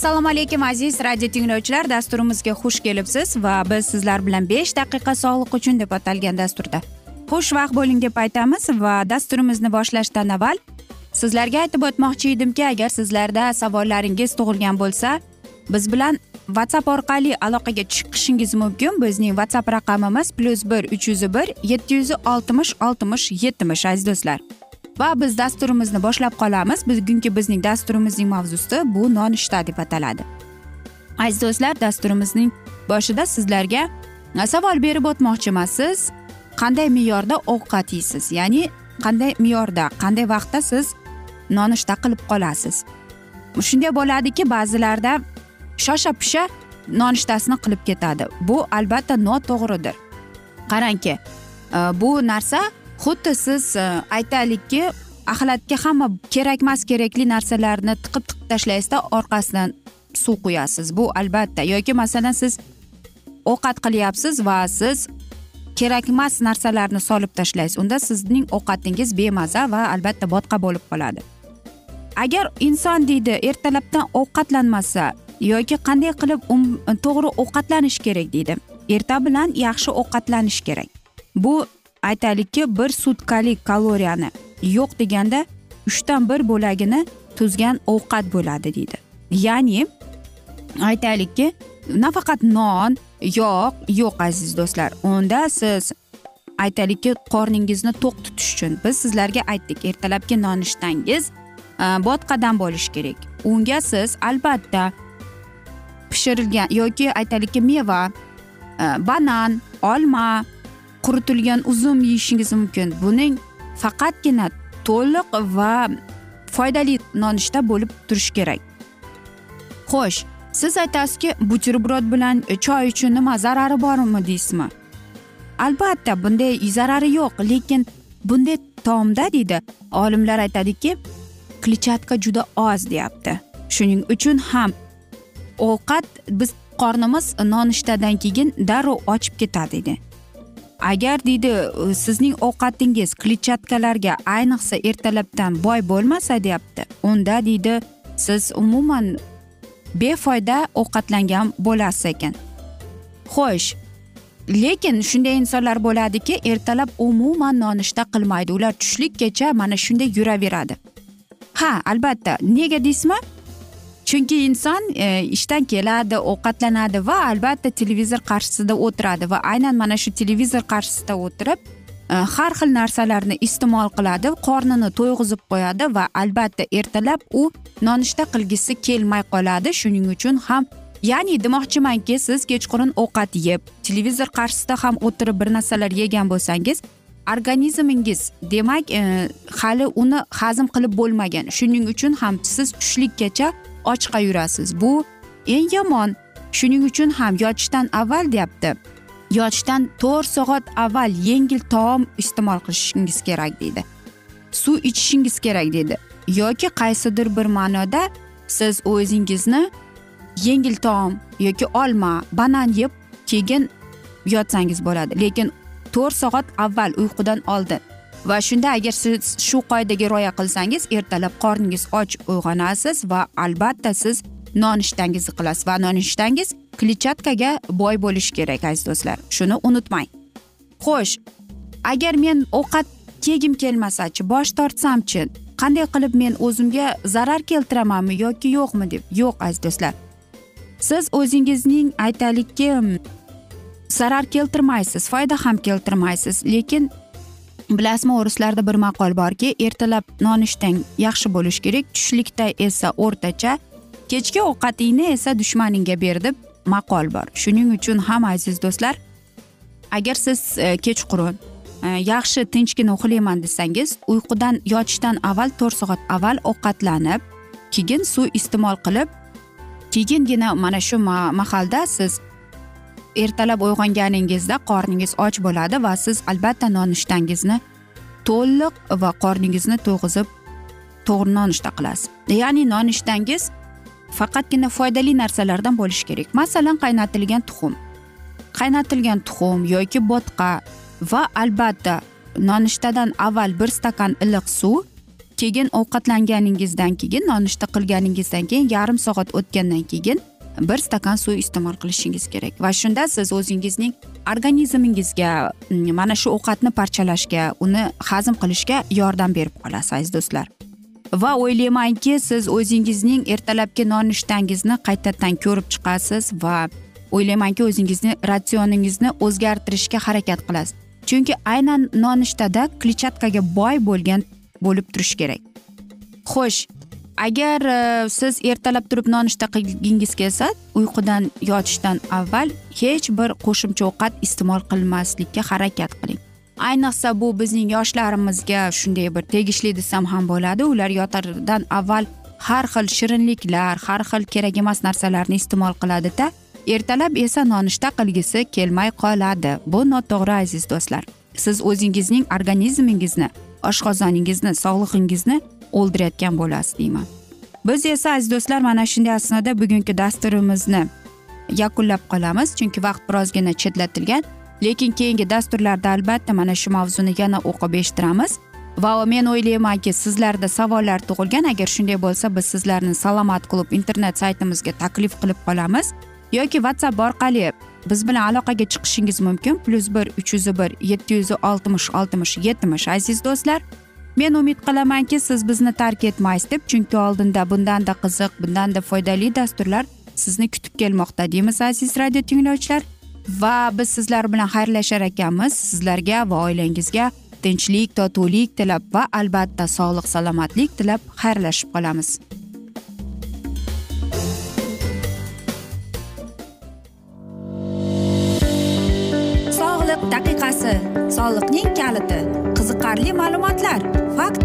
assalomu alaykum aziz radio tinglovchilar. Dasturimizga xush kelibsiz va biz sizlar bilan besh daqiqa sog'liq uchun deb atalgan dasturda. Xushvaqt bo'ling deb aytamiz va dasturimizni boshlashdan avval sizlarga aytib o'tmoqchi edimki agar sizlarda savollaringiz tug'ilgan bo'lsa biz bilan whatsapp orqali aloqaga chiqishingiz mumkin. Bizning whatsapp raqamimiz plyus bir uch yuz bir yetti yuz oltmish oltmish yetmish aziz do'stlar. Va biz dasturimizni boshlab qolamiz. Bugungi bizning dasturimizning mavzusi bu nonushta deb ataladi. Aziz do'stlar dasturimizning boshida sizlarga e, savol berib o'tmoqchiman siz qanday me'yorda ovqat yeysiz? Ya'ni qanday me'yorda qanday vaqtda siz nonushta qilib qolasiz? Shunday bo'ladiki ba'zilarda shosha pisha nonushtasini qilib ketadi. Bu albatta noto'g'ridir. Qarangki e, bu narsa xuddi siz e, aytaylikki axlatga hamma kerakmas kerakli narsalarni tiqib tiqib tashlaysizda orqasidan suv quyasiz. Bu albatta. Yoki masalan siz ovqat qilyapsiz va siz kerakmas narsalarni solib tashlaysiz. Unda sizning ovqatingiz bemaza va albatta botqa bo'lib qoladi. Agar inson deydi ertalabdan ovqatlanmasa yoki qanday qilib um, to'g'ri ovqatlanish kerak deydi erta bilan yaxshi ovqatlanish kerak. Bu aytaylikki bir sutkalik kaloriyani yo'q deganda uchdan bir bo'lagini tuzgan ovqat bo'ladi deydi. Ya'ni aytaylikki nafaqat non yog' yo'q aziz do'stlar. Unda siz aytaylikki qorningizni to'q tutish uchun biz sizlarga aytdik ertalabki nonushtangiz e, botqadan bo'lishi kerak. Unga siz albatta pishirilgan yoki aytaylikki meva e, banan olma quritilgan uzum yeyishingiz mumkin. Buning faqatgina to'liq va foydali nonushta bo'lib turishi kerak. Xo'sh siz aytasizki buterbrod bilan choy uchun nima zarari bormi deysizmi? Albatta bunday zarari yo'q lekin bunday taomda deydi olimlar aytadiki kletchatka juda oz deyapti. Shuning uchun ham ovqat biz qornimiz nonushtadan keyin darrov ochib ketadi deydi. Agar deydi e, sizning ovqatingiz kletchatkalarga ayniqsa ertalabdan boy bo'lmasa deyapti. Unda deydi siz umuman befoyda ovqatlangan bo'lasiz ekan. Xo'sh lekin shunday insonlar bo'ladiki ertalab umuman nonushta qilmaydi. Ular tushlikkacha mana shunday yuraveradi. Ha albatta nega deysizmi? Chunki inson e, ishdan keladi ovqatlanadi va albatta televizor qarshisida o'tiradi va aynan mana shu televizor qarshisida o'tirib e, har xil narsalarni iste'mol qiladi qornini to'yg'izib qo'yadi va albatta ertalab u nonushta qilgisi kelmay qoladi. Shuning uchun ham ya'ni demoqchimanki siz kechqurun ovqat yeb televizor qarshisida ham o'tirib bir narsalar yegan bo'lsangiz organizmingiz demak e, hali uni hazm qilib bo'lmagan. Shuning uchun ham siz tushlikkacha ochqa yurasiz. Bu eng yomon. Shuning uchun ham yotishdan avval deyapti. Yotishdan to'rt soat avval yengil taom iste'mol qilishingiz kerak deydi. Suv ichishingiz kerak deydi. Yoki qaysidir bir ma'noda siz o'zingizni yengil taom yoki olma banan yeb keyin yotsangiz bo'ladi. Lekin to'rt soat avval uyqudan oldin va shunda agar siz shu qoidaga rioya qilsangiz ertalab qorningiz och uyg'onasiz va albatta siz nonushtangizni qilasiz va nonushtangiz kletchatkaga boy bo'lishi kerak aziz do'stlar. Shuni unutmang. Xo'sh agar men ovqat yegim kelmasachi bosh tortsamchi qanday qilib men o'zimga zarar keltiramanmi yoki yo'qmi deb? Yo'q aziz do'stlar. Siz o'zingizning aytaylikki zarar keltirmaysiz foyda ham keltirmaysiz lekin bilasizmi o'rislarda bir maqol borki ertalab nonushtang yaxshi bo'lishi kerak tushlikda esa o'rtacha kechki ovqatingni esa dushmaningga ber deb maqol bor. Shuning uchun ham aziz do'stlar agar siz e, kechqurun e, yaxshi tinchgina uxlayman desangiz uyqudan yotishdan avval to'rt soat avval ovqatlanib keyin suv iste'mol qilib keyingina mana shu mahalda siz ertalab uyg'onganingizda qorningiz och bo'ladi va siz albatta nonushtangizni to'liq va qorningizni to'yg'izib to'g'ri nonushta qilasiz. Ya'ni nonushtangiz faqatgina foydali narsalardan bo'lishi kerak. Masalan qaynatilgan tuxum. Qaynatilgan tuxum yoki bo'tqa va albatta nonushtadan avval bir stakan iliq suv keyin ovqatlanganingizdan keyin nonushta qilganingizdan keyin yarim soat o'tgandan keyin bir stakan suv iste'mol qilishingiz kerak. Va shunda siz o'zingizning organizmingizga mm, mana shu ovqatni parchalashga uni hazm qilishga yordam berib qolasiz aziz do'stlar. Va o'ylaymanki siz o'zingizning ertalabki nonushtangizni qaytadan ko'rib chiqasiz va o'ylaymanki o'zingizni ratsioningizni o'zgartirishga harakat qilasiz. Chunki aynan nonushtada kletchatkaga boy bo'lgan bo'lib turishi kerak. Xo'sh agar e, siz ertalab turib nonushta qilgingiz kelsa uyqudan yotishdan avval hech bir qo'shimcha ovqat iste'mol qilmaslikka harakat qiling. Ayniqsa bu bizning yoshlarimizga shunday bir tegishli desam ham bo'ladi. Ular yotardan avval har xil shirinliklar har xil kerak emas narsalarni iste'mol qiladida ertalab esa nonushta qilgisi kelmay qoladi. Bu noto'g'ri aziz do'stlar. Siz o'zingizning organizmingizni oshqozoningizni sog'lig'ingizni o'ldirayotgan bo'lasiz deyman. Biz esa aziz do'stlar mana shunday asnoda bugungi dasturimizni yakunlab qolamiz chunki vaqt birozgina chetlatilgan lekin keyingi dasturlarda albatta mana shu mavzuni yana o'qib eshittiramiz. Va men o'ylaymanki sizlarda savollar tug'ilgan agar shunday bo'lsa biz sizlarni salomat klub internet saytimizga taklif qilib qolamiz. Yoki whatsapp orqali biz bilan aloqaga chiqishingiz mumkin plyus bir uch yuz bir yetti yuz oltmish oltmish yetmish aziz do'stlar. Men umid qilamanki siz bizni tark etmaysiz deb chunki oldinda bundanda qiziq bundanda foydali dasturlar sizni kutib kelmoqda deymiz aziz radio tinglovchilar. Va biz sizlar bilan xayrlashar ekanmiz. Sizlarga va oilangizga tinchlik totuvlik tilab va albatta sog'lik salomatlik tilab xayrlashib qolamiz.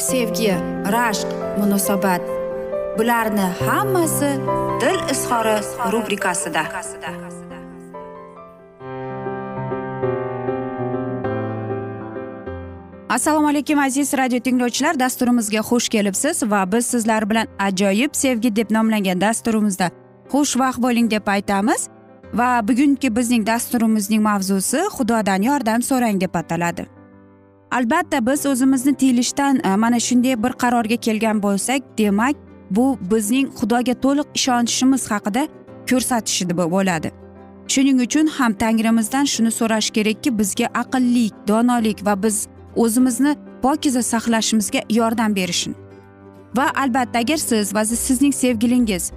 sevgi rashq munosabat. Bularni hammasi dil izhori rubrikasida. Assalomu alaykum aziz radio tinglovchilar. Dasturimizga xush kelibsiz va biz sizlar bilan ajoyib sevgi deb nomlangan dasturimizda xushvaqt bo'ling deb aytamiz. Va bugungi bizning dasturimizning mavzusi xudodan yordam so'rang deb ataladi. Albatta biz o'zimizni tiyilishdan e, mana shunday bir qarorga kelgan bo'lsak demak bu bizning xudoga to'liq ishonishimiz haqida ko'rsatishi bo'ladi. Shuning uchun ham tangrimizdan shuni so'rash kerakki bizga aqllik donolik va biz o'zimizni pokiza saqlashimizga yordam berishin va albatta agar siz va sizning sevgilingiz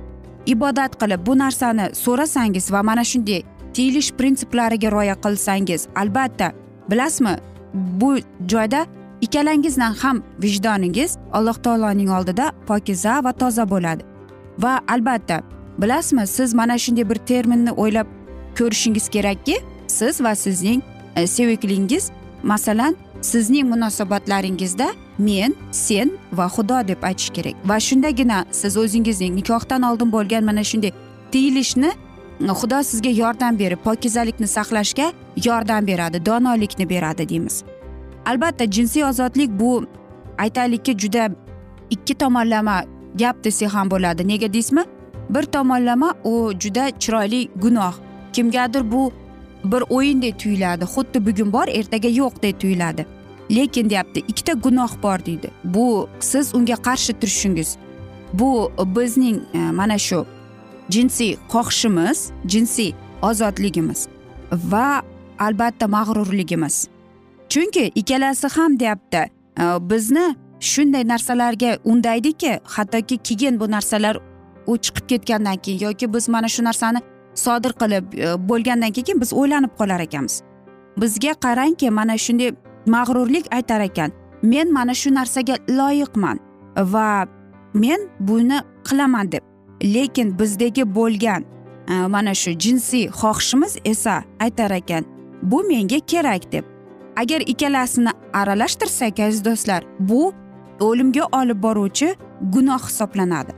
ibodat qilib bu narsani so'rasangiz va mana shunday tiyilish prinsiplariga rioya qilsangiz albatta bilasizmi bu joyda ikkalangizdan ham vijdoningiz alloh taoloning oldida pokiza va toza bo'ladi. Va albatta bilasizmi siz mana shunday bir terminni o'ylab ko'rishingiz kerakki siz va sizning e, seviklingiz masalan sizning munosabatlaringizda men sen va xudo deb aytish kerak. Va shundagina siz o'zingizning nikohdan oldin bo'lgan mana shunday tiyilishni xudo sizga yordam berib pokizalikni saqlashga yordam beradi donolikni beradi deymiz. Albatta jinsiy ozodlik bu aytaylikki juda ikki tomonlama gap desak ham bo'ladi. Nega deysizmi? Bir tomonlama u juda chiroyli gunoh. Kimgadir bu bir o'yindek tuyuladi xuddi bugun bor ertaga yo'qdek tuyuladi. Lekin deyapti ikkita gunoh bor deydi. Bu siz unga qarshi turishingiz. Bu bizning e, mana shu jinsiy xohishimiz jinsiy ozodligimiz va albatta mag'rurligimiz. Chunki ikkalasi ham deyapti e, bizni shunday narsalarga undaydiki hattoki keyin bu narsalar u chiqib ketgandan keyin yoki biz mana shu narsani sodir qilib e, bo'lgandan keyin biz o'ylanib qolar ekanmiz. Bizga qarangki mana shunday mag'rurlik aytar ekan men mana shu narsaga loyiqman va men buni qilaman deb lekin bizdagi bo'lgan e, mana shu jinsiy xohishimiz esa aytar ekan bu menga kerak deb. Agar ikkalasini aralashtirsak aziz do'stlar bu o'limga olib boruvchi gunoh hisoblanadi.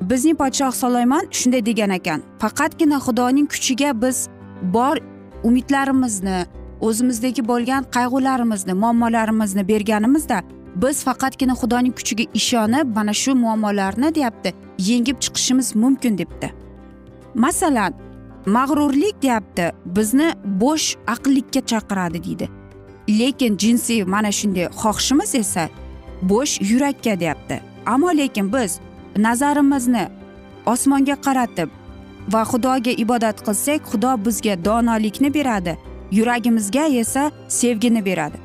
Bizning podshoh soloymon shunday degan ekan faqatgina xudoning kuchiga biz bor umidlarimizni o'zimizdagi bo'lgan qayg'ularimizni muammolarimizni berganimizda biz faqatgina xudoning kuchiga ishonib mana shu muammolarni deyapti. Yengib chiqishimiz mumkin debdi. Masalan mag'rurlik deyapti bizni bo'sh aqllikka chaqiradi deydi. Lekin jinsiy mana shunday xohishimiz esa bo'sh yurakka deyapti. Ammo lekin biz nazarimizni osmonga qaratib va xudoga ibodat qilsak xudo bizga donolikni beradi yuragimizga esa sevgini beradi.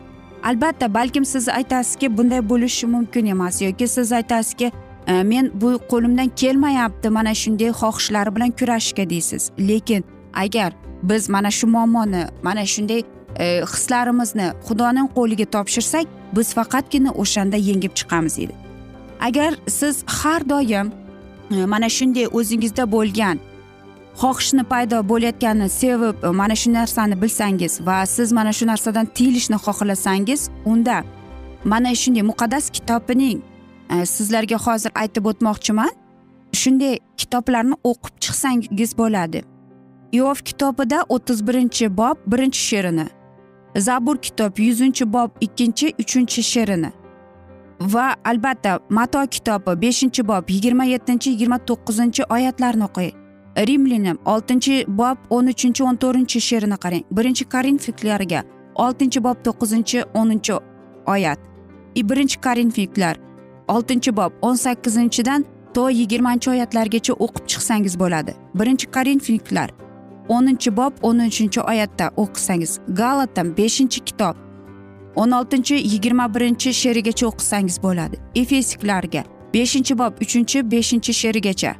Albatta balkim siz aytasizki bunday bo'lishi mumkin emas yoki siz aytasizki E, men bu qo'limdan kelmayapti mana shunday xohishlar bilan kurashishga deysiz. Lekin agar biz mana shu muammoni mana shunday e, hislarimizni xudoning qo'liga topshirsak biz faqatgina o'shanda yengib chiqamiz deydi agar siz har doim e, mana shunday o'zingizda bo'lgan xohishni paydo bo'layotganini sevib e, mana shu narsani bilsangiz va siz mana shu narsadan tiyilishni xohlasangiz unda mana shunday muqaddas kitobining Э, sizlarga hozir aytib o'tmoqchiman. Shunday kitoblarni o'qib chiqsangiz bo'ladi. Iov kitobida o'ttiz birinchi bob birinchi she'rini zabur kitob yuzinchi bob ikkinchi uchinchi she'rini va albatta mato kitobi beshinchi bob yigirma yettinchi yigirma to'qqizinchi oyatlarni o'qing. Rimlini oltinchi bob o'n uchinchi o'n to'rtinchi she'rini qarang. Birinchi korinfiklarga oltinchi bob to'qqizinchi o'ninchi oyat. Birinchi korinfiklar oltinchi bob o'n sakkizinchidan to yigirmanchi oyatlargacha o'qib chiqsangiz bo'ladi. Birinchi korinfiklar o'ninchi bob o'n uchinchi oyatda o'qisangiz. Galatan beshinchi kitob o'n oltinchi yigirma birinchi she'rigacha o'qisangiz bo'ladi. Efesiklarga beshinchi bob uchinchi beshinchi she'rigacha.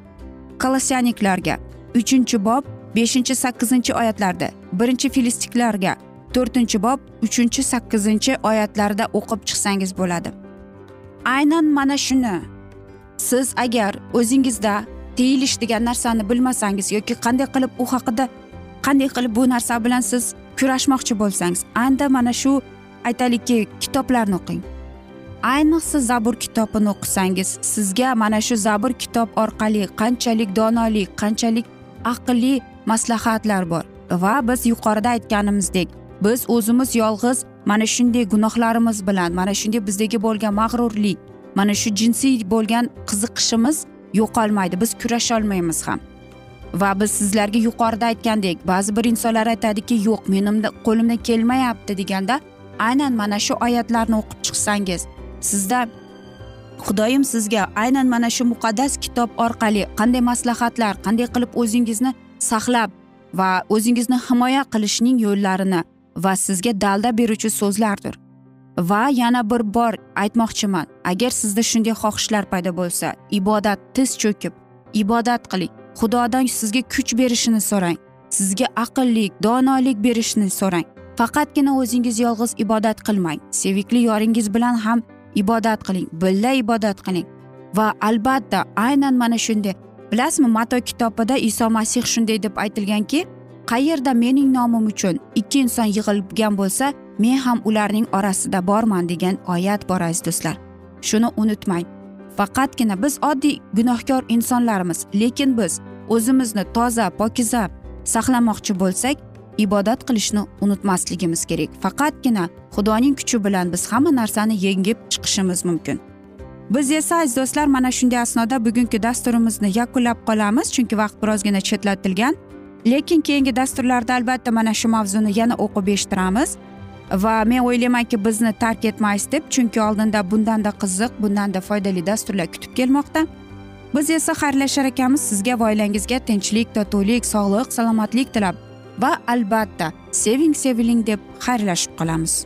Kolosyaniklarga uchinchi bob beshinchi sakkizinchi oyatlarda. Birinchi filistiklarga to'rtinchi bob uchinchi sakkizinchi oyatlarda o'qib chiqsangiz bo'ladi. Aynan mana shuni. Siz agar o'zingizda tiyilish degan narsani bilmasangiz yoki qanday qilib u haqida qanday qilib bu narsa bilan siz kurashmoqchi bo'lsangiz anda mana shu aytaylikki kitoblarni o'qing. Ayniqsa zabur kitobini o'qisangiz sizga mana shu zabur kitob orqali qanchalik donolik qanchalik aqlli maslahatlar bor. Va biz yuqorida aytganimizdek biz o'zimiz yolg'iz mana shunday gunohlarimiz bilan mana shunday bizdagi bo'lgan mag'rurlik mana shu jinsiy bo'lgan qiziqishimiz yo'qolmaydi biz kurasholmaymiz ham. Va biz sizlarga yuqorida aytgandek ba'zi bir insonlar aytadiki yo'q menimda qo'limdan kelmayapti deganda aynan mana shu oyatlarni o'qib chiqsangiz sizda xudoyim sizga aynan mana shu muqaddas kitob orqali qanday maslahatlar qanday qilib o'zingizni saqlab va o'zingizni himoya qilishning yo'llarini va sizga dalda beruvchi so'zlardir. Va yana bir bor aytmoqchiman agar sizda shunday xohishlar paydo bo'lsa ibodat tiz cho'kib ibodat qiling. Xudodan sizga kuch berishini so'rang sizga aqllik donolik berishini so'rang. Faqatgina o'zingiz yolg'iz ibodat qilmang sevikli yoringiz bilan ham ibodat qiling birga ibodat qiling. Va albatta aynan mana shunday bilasizmi mato kitobida iso masih shunday deb aytilganki qayerda mening nomim uchun ikki inson yig'ilgan bo'lsa men ham ularning orasida borman degan oyat bor aziz do'stlar. Shuni unutmang. Faqatgina biz oddiy gunohkor insonlarmiz lekin biz o'zimizni toza pokiza saqlamoqchi bo'lsak ibodat qilishni unutmasligimiz kerak. Faqatgina xudoning kuchi bilan biz hamma narsani yengib chiqishimiz mumkin. Biz esa aziz do'stlar mana shunday asnoda bugungi dasturimizni yakunlab qolamiz chunki vaqt birozgina chetlatilgan. Lekin keyingi dasturlarda albatta mana shu mavzuni yana o'qib eshittiramiz. Va men o'ylaymanki bizni tark etmaysiz deb chunki oldinda bundanda qiziq bundanda foydali dasturlar kutib kelmoqda. Biz esa xayrlashar ekanmiz. Sizga va oilangizga tinchlik totuvlik sog'lik salomatlik tilab va albatta seving seviling deb xayrlashib qolamiz.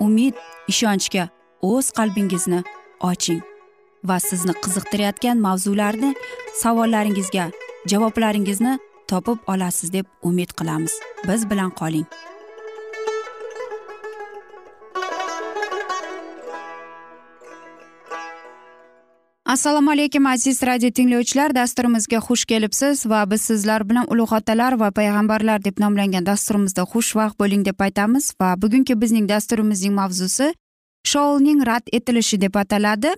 umid ishonchga o'z qalbingizni oching va sizni qiziqtirayotgan mavzularni savollaringizga javoblaringizni topib olasiz deb umid qilamiz. Biz bilan qoling. Assalomu alaykum aziz radio tinglovchilar. Dasturimizga xush kelibsiz va biz sizlar bilan ulug' otalar va payg'ambarlar deb nomlangan dasturimizda xushvaqt bo'ling deb aytamiz. Va bugungi bizning dasturimizning mavzusi shoulning rad etilishi deb ataladi.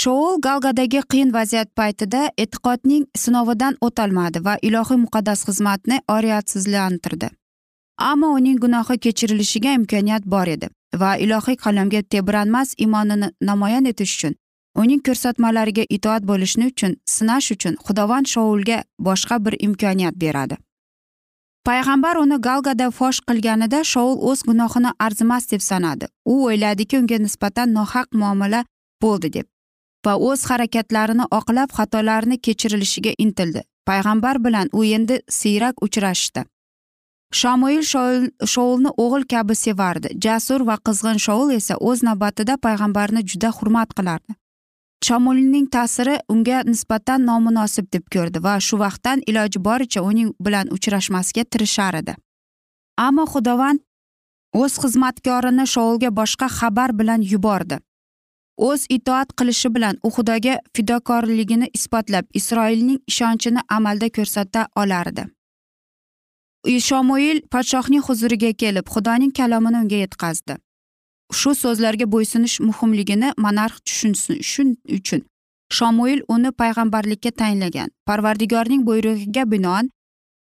Shoul galgadagi qiyin vaziyat paytida e'tiqodning sinovidan o'tolmadi va ilohiy muqaddas xizmatni oriyatsizlantirdi ammo uning gunohi kechirilishiga imkoniyat bor edi va ilohiy qalamga tebranmas imonini namoyon etish uchun uning ko'rsatmalariga itoat bo'lishni uchun sinash uchun xudovand shoulga boshqa bir imkoniyat beradi. Payg'ambar uni galgada fosh qilganida shoul o'z gunohini arzimas deb sanadi. U o'yladiki unga nisbatan nohaq muomala bo'ldi deb va o'z harakatlarini oqlab xatolarini kechirilishiga intildi. Payg'ambar bilan u endi siyrak uchrashdi. Shamoil shoulni o'g'il kabi sevardi. Jasur va qizg'in shoul esa o'z navbatida payg'ambarni juda hurmat qilardi. Shamolning ta'siri unga nisbatan nomunosib deb ko'rdi va shu vaqtdan iloji boricha uning bilan uchrashmasga tirishar edi. Ammo xudovand o'z xizmatkorini shoulga boshqa xabar bilan yubordi. O'z itoat qilishi bilan u xudoga fidokorligini isbotlab isroilning ishonchini amalda ko'rsata olardi. Shomoil podshohning huzuriga kelib xudoning kalomini unga yetkazdi. Shu so'zlarga bo'ysunish muhimligini monarx tushunsin shuning uchun. Shomuil uni payg'ambarlikka tayinlagan. Parvardigorning buyrug'iga binoan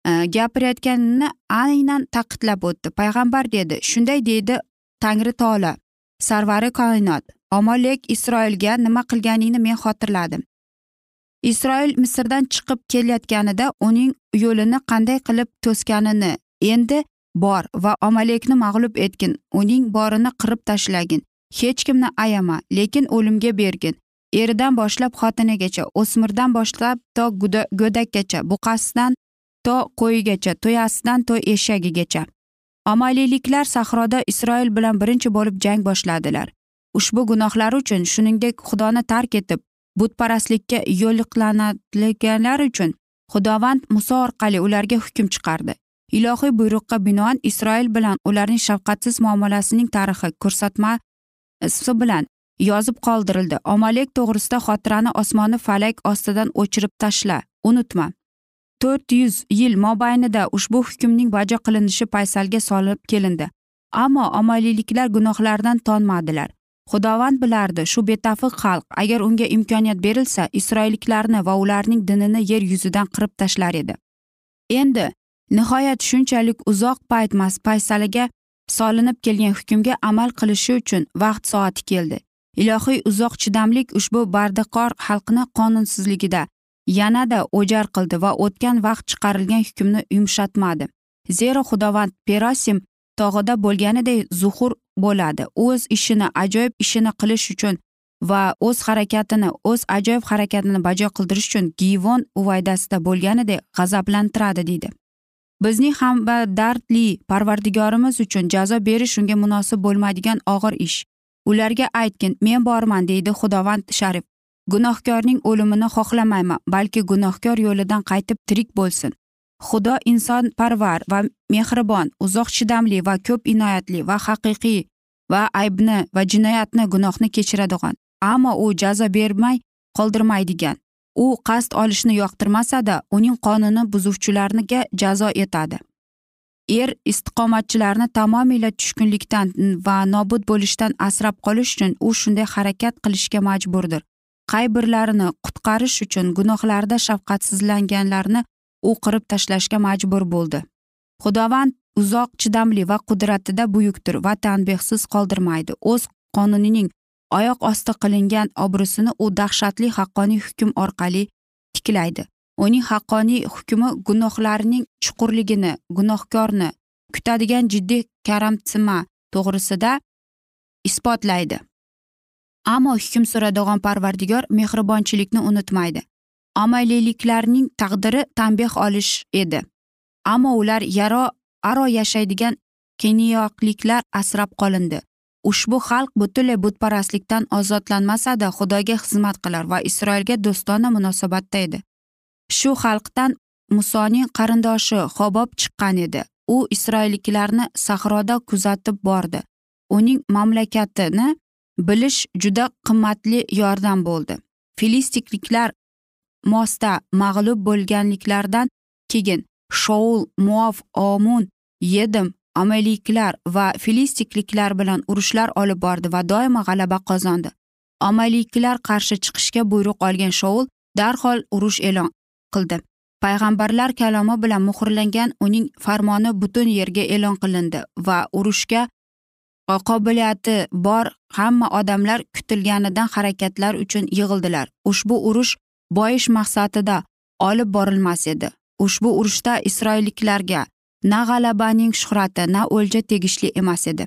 e, gapirayotganini aynan taqidlab o'tdi. Payg'ambar dedi shunday deydi tangri taolo sarvari koinot. Omolek isroilga nima qilganingni men xotirladim. Isroil misrdan chiqib kelayotganida uning yo'lini qanday qilib to'sganini endi bor va amalekni mag'lub etgin. Uning borini qirib tashlagin. Hech kimni ayama lekin o'limga bergin. Eridan boshlab xotinigacha o'smirdan boshlab to go'dakkacha buqasidan to qo'yigacha to'yasidan to eshagigacha. Omaliliklar sahroda isroil bilan birinchi bo'lib jang boshladilar. Ushbu gunohlari uchun shuningdek xudoni tark etib butparastlikka yo'liqlanadiganlar uchun xudovand muso orqali ularga hukm chiqardi. Ilohiy buyruqqa binoan isroil bilan ularning shafqatsiz muomalasining tarixi ko'rsatmasi e, bilan yozib qoldirildi. Omalek to'g'risida xotirani osmoni falak ostidan o'chirib tashla. Unutma. To'rt yuz yil mobaynida ushbu hukmning bajo qilinishi paysalga solib kelindi. Ammo omaliyliklar gunohlaridan tonmadilar. Xudovand bilardi shu betafiq xalq agar unga imkoniyat berilsa isroilliklarni va ularning dinini yer yuzidan qirib tashlar edi. Endi nihoyat shunchalik uzoq paytmas paysaliga solinib kelgan hukmga amal qilishi uchun vaqt soati keldi. Ilohiy uzoq chidamlik ushbu bardiqor xalqni qonunsizligida yanada o'jar qildi va o'tgan vaqt chiqarilgan hukmni yumshatmadi. Zero xudovand perosim tog'ida bo'lganiday zuhur bo'ladi. O'z ishini ajoyib ishini qilish uchun va o'z harakatini o'z ajoyib harakatini bajo qildirish uchun givon uvaydasida bo'lganiday g'azablantiradi deydi. Bizning hambadardli parvardigorimiz uchun jazo berish unga munosib bo'lmaydigan og'ir ish. Ularga aytgin men borman deydi xudovand sharif. Gunohkorning o'limini xohlamayman balki gunohkor yo'lidan qaytib tirik bo'lsin. Xudo insonparvar va mehribon uzoq chidamli va ko'p inoyatli va haqiqiy va aybni va jinoyatni gunohni kechiradigan. Ammo u jazo bermay qoldirmaydigan. U qasd olishni yoqtirmasada uning qonini buzuvchilarga jazo etadi. Er istiqomatchilarni tamomila tushkunlikdan va nobud bo'lishdan asrab qolish uchun u shunday harakat qilishga majburdir. Qay birlarini qutqarish uchun gunohlarida shafqatsizlanganlarni u qirib tashlashga majbur bo'ldi. Xudovand uzoq chidamli va qudratida buyukdir va tanbehsiz qoldirmaydi. O'z qonunining oyoq osti qilingan obro'sini u dahshatli haqqoniy hukm orqali tiklaydi. Uning haqqoniy hukmi gunohlarning chuqurligini gunohkorni kutadigan jiddiy karamsima to'g'risida isbotlaydi. Ammo hukm so'radigan parvardigor mehribonchilikni unutmaydi. Amaliyliklarning taqdiri tanbeh olish edi. Ammo ular yaro aro yashaydigan keniyoqliklar asrab qolindi. Ushbu xalq butunlay butparastlikdan ozodlanmasada xudoga xizmat qilar va isroilga do'stona munosabatda edi. Shu xalqdan musoning qarindoshi hobob chiqqan edi. U isroilliklarni sahroda kuzatib bordi. Uning mamlakatini bilish juda qimmatli yordam bo'ldi. Filistikliklar mosda mag'lub bo'lganliklaridan keyin shoul muov omun yedim amaliklar va filistikliklar bilan urushlar olib bordi va doimo g'alaba qozondi. Amaliklar qarshi chiqishga buyruq olgan shoul darhol urush e'lon qildi. Payg'ambarlar kalomi bilan muhrlangan uning farmoni butun yerga e'lon qilindi va urushga qobiliyati bor hamma odamlar kutilganidan harakatlar uchun yig'ildilar. Ushbu urush boyish maqsadida olib borilmas edi. Ushbu urushda isroilliklarga na g'alabaning shuhrati na o'lja tegishli emas edi.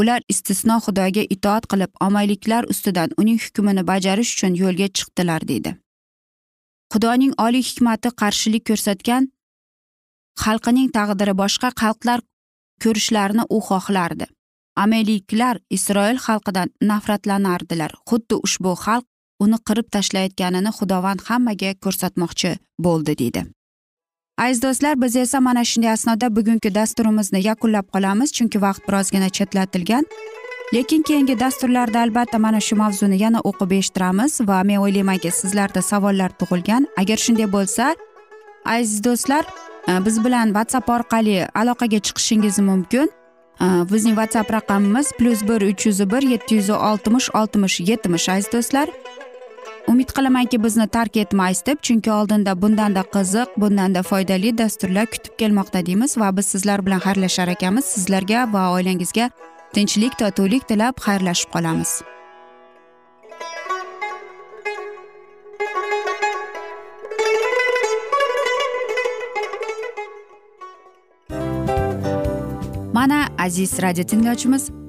Ular istisno xudoga itoat qilib omayliklar ustidan uning hukmini bajarish uchun yo'lga chiqdilar deydi. Xudoning oliy hikmati qarshilik ko'rsatgan xalqining taqdiri boshqa xalqlar ko'rishlarini u xohlardi. Ameliklar isroil xalqidan nafratlanardilar. Xuddi ushbu xalq uni qirib tashlayotganini xudovand hammaga ko'rsatmoqchi bo'ldi deydi. Aziz do'stlar biz esa mana shunday asnoda bugungi dasturimizni yakunlab qolamiz chunki vaqt birozgina chetlatilgan. Lekin keyingi dasturlarda albatta mana shu mavzuni yana o'qib eshittiramiz va men o'ylaymanki sizlarda savollar tug'ilgan. Agar shunday bo'lsa aziz do'stlar e, biz bilan whatsapp orqali aloqaga chiqishingiz mumkin. E, bizning whatsapp raqamimiz plyus bir uch yuz bir yetti yuz oltmish oltmish yetmish aziz do'stlar. Umid qilamanki bizni tark etmaysiz deb chunki oldinda bundanda qiziq bundanda foydali dasturlar kutib kelmoqda deymiz va biz sizlar bilan xayrlashar ekanmiz. Sizlarga va oilangizga tinchlik totuvlik tilab xayrlashib qolamiz. Mana aziz radio tinglovchimiz